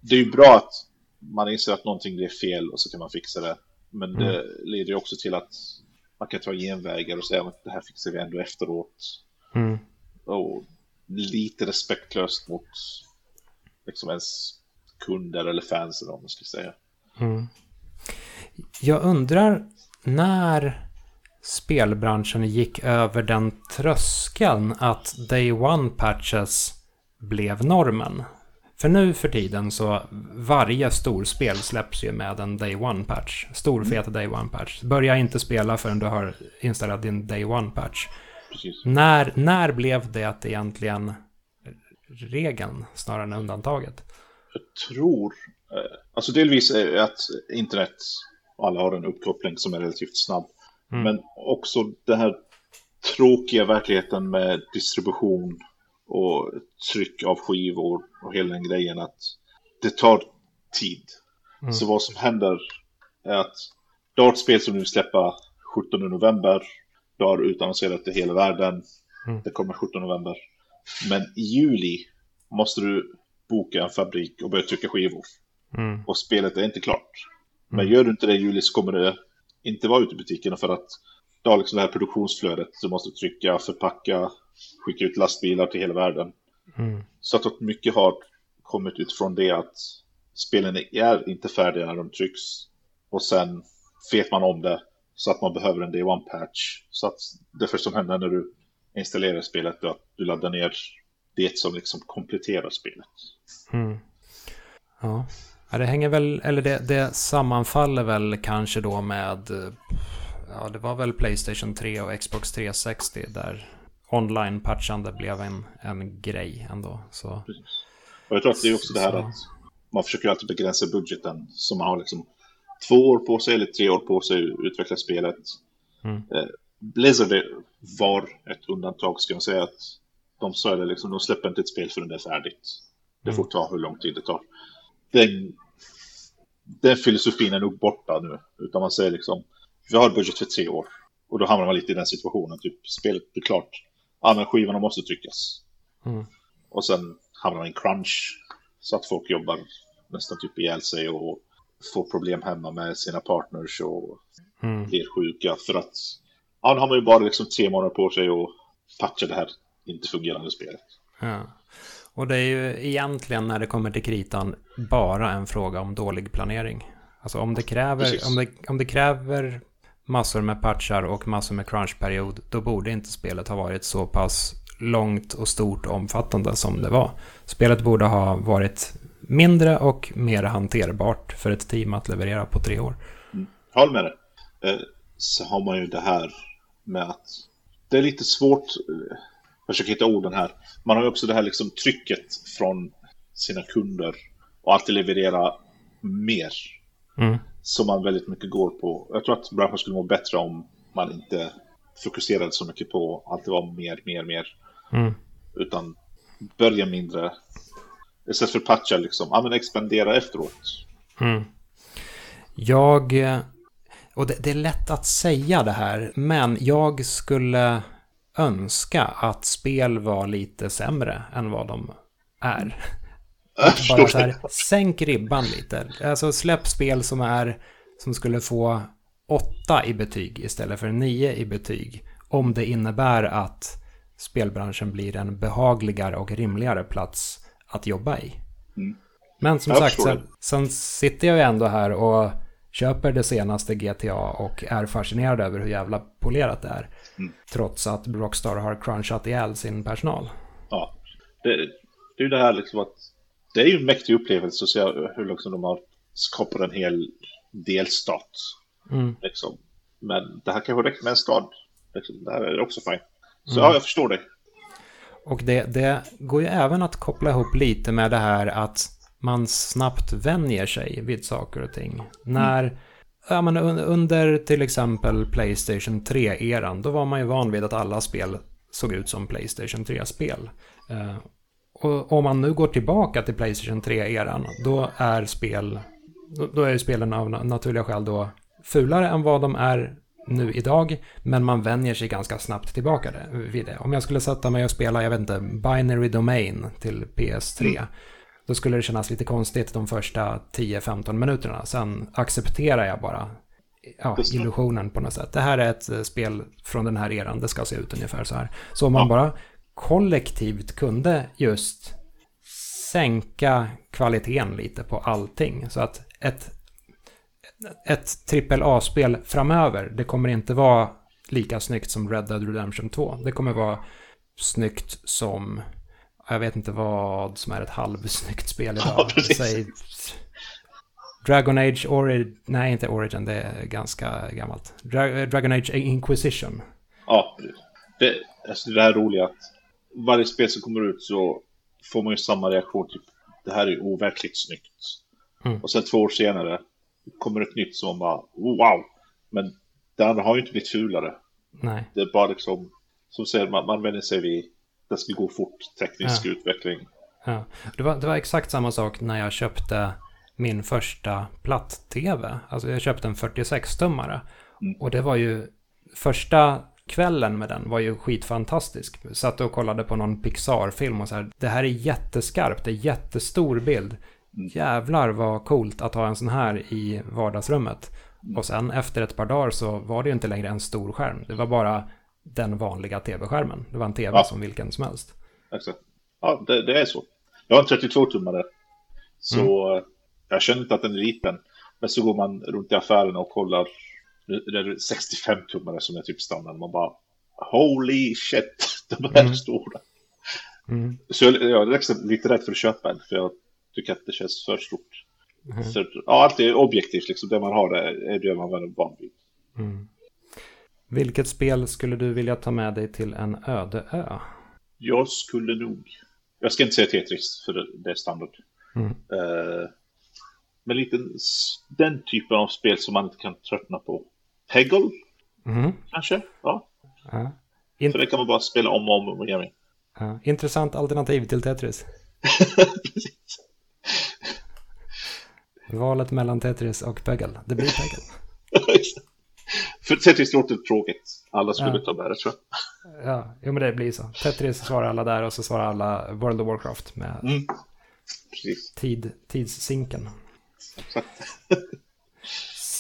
det är ju bra att man inser att någonting är fel och så kan man fixa det. Men mm. det leder ju också till att man kan ta genvägar och säga att det här fixar vi ändå efteråt. Mm. Och lite respektlöst mot liksom ens kunder eller fans eller vad man ska säga. Mm. Jag undrar när spelbranschen gick över den tröskeln att Day One-patches blev normen. För nu för tiden så varje storspel släpps ju med en Day One-patch. Stor mm. fet Day One-patch. Börja inte spela förrän du har installerat din Day One-patch. När, när blev det egentligen regeln snarare än undantaget? Jag tror, eh, alltså delvis är att internet, alla har en uppkoppling som är relativt snabb. Mm. Men också den här tråkiga verkligheten med distribution och tryck av skivor och hela den grejen att det tar tid. Mm. Så vad som händer är att du har ett spel som du vill släppa 17 november. Du har utannonserat det hela världen. Mm. Det kommer 17 november. Men i juli måste du boka en fabrik och börja trycka skivor. Mm. Och spelet är inte klart. Men mm. gör du inte det i juli så kommer det inte vara ute i butikerna för att du har liksom det här produktionsflödet. Du måste trycka, förpacka, skicka ut lastbilar till hela världen. Mm. Så att mycket har kommit ut från det att spelen är inte färdiga när de trycks. Och sen vet man om det så att man behöver en day one patch. Så att det första som händer när du installerar spelet är att du laddar ner det som liksom kompletterar spelet. Mm. Ja. ja, det hänger väl, eller det, det sammanfaller väl kanske då med, ja det var väl Playstation 3 och Xbox 360 där online-patchande blev en, en grej ändå. Så. Och jag tror att det är också det här att man försöker alltid begränsa budgeten. Så man har liksom två år på sig eller tre år på sig att utveckla spelet. Mm. Eh, Blizzard var ett undantag ska man säga att de sa det liksom, de släpper inte ett spel förrän det är färdigt. Det får mm. ta hur lång tid det tar. Den, den filosofin är nog borta nu, utan man säger liksom, vi har budget för tre år. Och då hamnar man lite i den situationen, typ spelet blir klart ja, men skivorna måste tryckas. Mm. Och sen hamnar man i en crunch. Så att folk jobbar nästan typ ihjäl sig och får problem hemma med sina partners och mm. blir sjuka. För att ja, nu har man ju bara liksom tre månader på sig att patcha det här inte fungerande spelet. Ja. Och det är ju egentligen när det kommer till kritan bara en fråga om dålig planering. Alltså om det kräver, om det, om det kräver massor med patchar och massor med crunchperiod, då borde inte spelet ha varit så pass långt och stort och omfattande som det var. Spelet borde ha varit mindre och mer hanterbart för ett team att leverera på tre år. Mm. Håll med dig. Eh, så har man ju det här med att det är lite svårt, eh, jag försöker hitta orden här. Man har ju också det här liksom trycket från sina kunder och alltid leverera mer. Mm. Som man väldigt mycket går på. Jag tror att branschen skulle må bättre om man inte fokuserade så mycket på att det var mer, mer, mer. Mm. Utan börja mindre. Istället för patcha liksom, ja men expandera efteråt. Mm. Jag, eh, och det, det, är lätt att säga det här, men jag skulle önska att spel var lite sämre än vad de är. Bara så här, sänk ribban lite. Alltså släpp spel som är, som skulle få åtta i betyg istället för nio i betyg. Om det innebär att spelbranschen blir en behagligare och rimligare plats att jobba i. Mm. Men som sagt, sen, sen, sitter jag ju ändå här och köper det senaste GTA och är fascinerad över hur jävla polerat det är. Mm. Trots att Rockstar har crunchat ihjäl sin personal. Ja, det, det är ju det här liksom att det är ju en mäktig upplevelse att se hur liksom de har skapat en hel delstat. Mm. Liksom. Men det här kanske räcker med en stad. Liksom. Det här är också fint. Så mm. ja, jag förstår dig. Och det, det går ju även att koppla ihop lite med det här att man snabbt vänjer sig vid saker och ting. När, ja, men under till exempel Playstation 3-eran, då var man ju van vid att alla spel såg ut som Playstation 3-spel. Och om man nu går tillbaka till Playstation 3-eran, då är spel, då är spelen av naturliga skäl då fulare än vad de är nu idag, men man vänjer sig ganska snabbt tillbaka vid det. Om jag skulle sätta mig och spela, jag vet inte, Binary Domain till PS3, mm. då skulle det kännas lite konstigt de första 10-15 minuterna. Sen accepterar jag bara ja, illusionen på något sätt. Det här är ett eh, spel från den här eran, det ska se ut ungefär så här. Så om man ja. bara kollektivt kunde just sänka kvaliteten lite på allting. Så att ett ett AAA-spel framöver, det kommer inte vara lika snyggt som Red Dead Redemption 2. Det kommer vara snyggt som, jag vet inte vad som är ett halvsnyggt spel idag. Ja, Säg, Dragon Age Origin, nej inte Origin, det är ganska gammalt. Dra Dragon Age Inquisition. Ja, det, alltså det här roliga att varje spel som kommer ut så får man ju samma reaktion, typ det här är overkligt snyggt. Mm. Och sen två år senare kommer ett nytt som bara wow. Men det andra har ju inte blivit fulare. Nej. Det är bara liksom, som säger man, man vänjer sig vid, det ska gå fort, teknisk ja. utveckling. Ja. Det, var, det var exakt samma sak när jag köpte min första platt-tv. Alltså jag köpte en 46-tummare. Mm. Och det var ju första kvällen med den var ju skitfantastisk. Satt och kollade på någon Pixar-film och så här. Det här är jätteskarpt, det är jättestor bild. Jävlar vad coolt att ha en sån här i vardagsrummet. Och sen efter ett par dagar så var det ju inte längre en stor skärm. Det var bara den vanliga tv-skärmen. Det var en tv ja. som vilken som helst. Exakt. Ja, det, det är så. Jag har en 32-tummare. Så mm. jag känner inte att den är liten. Men så går man runt i affären och kollar. Det är 65-tummare som är typ standard. Man bara Holy shit, de är mm. stora. Mm. Så jag, jag är lite rädd för att köpa en. För jag tycker att det känns för stort. Mm. Så, ja, allt är objektivt, liksom. det man har är det man är van vid. Mm. Vilket spel skulle du vilja ta med dig till en öde ö? Jag skulle nog, jag ska inte säga Tetris för det är standard. Mm. Uh, men lite den typen av spel som man inte kan tröttna på. Peggle? Mm. Kanske? Ja. ja. Int för det kan man bara spela om och om igen. Ja. Intressant alternativ till Tetris. Valet mellan Tetris och Peggle. Det blir Peggle. För Tetris låter tråkigt. Alla skulle ja. ta med det tror jag. Ja, jo men det blir så. Tetris svarar alla där och så svarar alla World of Warcraft med mm. tid, tidssinken.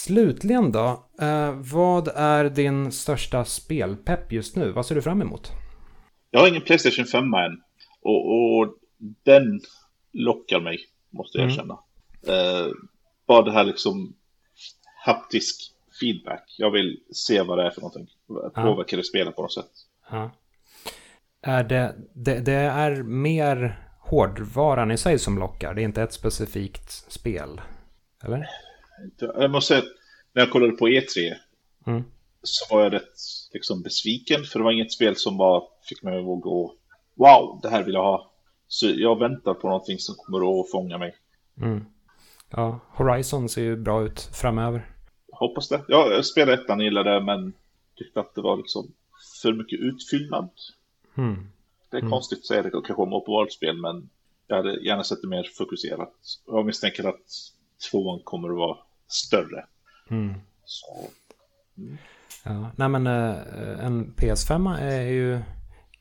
Slutligen då, eh, vad är din största spelpepp just nu? Vad ser du fram emot? Jag har ingen Playstation 5 än. Och, och den lockar mig, måste jag mm. Eh, bara det här liksom haptisk feedback. Jag vill se vad det är för någonting. Påverkar det spelet på något sätt. Ja. Är det, det, det, är mer hårdvaran i sig som lockar. Det är inte ett specifikt spel. Eller? Jag måste säga, när jag kollade på E3. Mm. så var jag rätt liksom, besviken. För det var inget spel som bara fick mig att gå wow, det här vill jag ha. Så jag väntar på någonting som kommer att fånga mig. Mm. Ja, Horizon ser ju bra ut framöver. Hoppas det. Ja, jag spelade ettan, gillade det, men tyckte att det var liksom för mycket utfyllnad. Mm. Det är mm. konstigt att säga det kanske om open spel men jag hade gärna sett det mer fokuserat. Jag misstänker att tvåan kommer att vara större. Mm. Så. Mm. Ja, nej men uh, en PS5 är ju...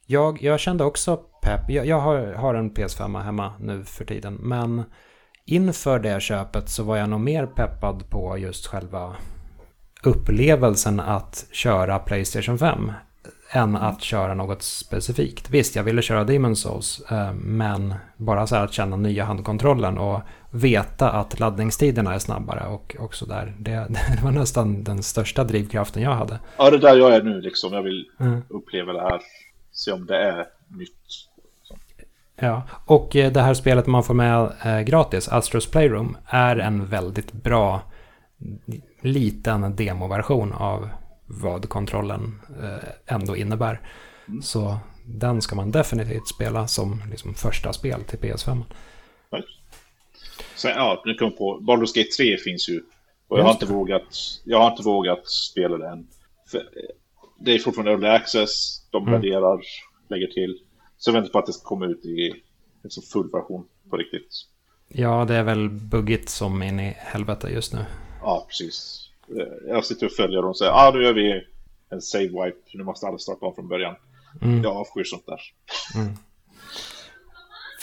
Jag, jag kände också pepp. Jag, jag har, har en PS5 hemma nu för tiden. Men inför det köpet så var jag nog mer peppad på just själva upplevelsen att köra Playstation 5 än att köra något specifikt. Visst, jag ville köra Demon Souls, eh, men bara så här att känna nya handkontrollen och veta att laddningstiderna är snabbare och, och så där. Det, det var nästan den största drivkraften jag hade. Ja, det är där jag är nu liksom. Jag vill mm. uppleva det här, se om det är nytt. Ja, och eh, det här spelet man får med eh, gratis, Astros Playroom, är en väldigt bra liten demoversion av vad kontrollen eh, ändå innebär. Mm. Så den ska man definitivt spela som liksom första spel till PS5. Sen, ja, nu kom på, Baldur's Gate 3 finns ju. Och jag har, inte vågat, jag har inte vågat spela den. För det är fortfarande early access, de mm. värderar, lägger till. Så jag väntar på att det ska komma ut i liksom full version på riktigt. Ja, det är väl buggigt som in i helvete just nu. Ja, precis. Eh, jag sitter och följer dem och säger ah, nu gör vi en save wipe, nu måste alla starta om från början. Mm. Jag avskyr sånt där. Mm.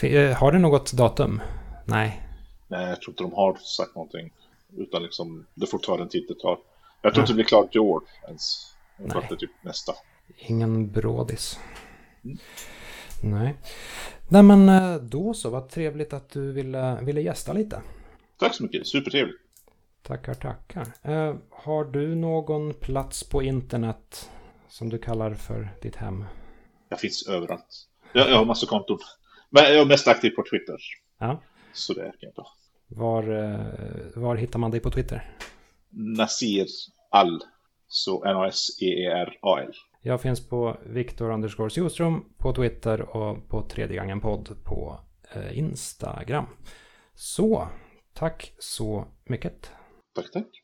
Eh, har det något datum? Nej. Nej, jag tror inte de har sagt någonting. Utan liksom, det får ta den tid det tar. Jag tror inte det blir klart i år ens. Jag tror att det är typ nästa. Ingen brådis. Mm. Nej. Nej men eh, då så, vad trevligt att du ville, ville gästa lite. Tack så mycket, supertrevligt. Tackar, tackar. Eh, har du någon plats på internet som du kallar för ditt hem? Jag finns överallt. Jag, jag har massa konton. Men jag är mest aktiv på Twitter. Ja. Så det är bra. Var, eh, var hittar man dig på Twitter? Nasir Al. Så N-A-S-E-E-R-A-L. Jag finns på Viktor Underscore Sjöström på Twitter och på tredje gången podd på eh, Instagram. Så, tack så mycket. Tack, tack.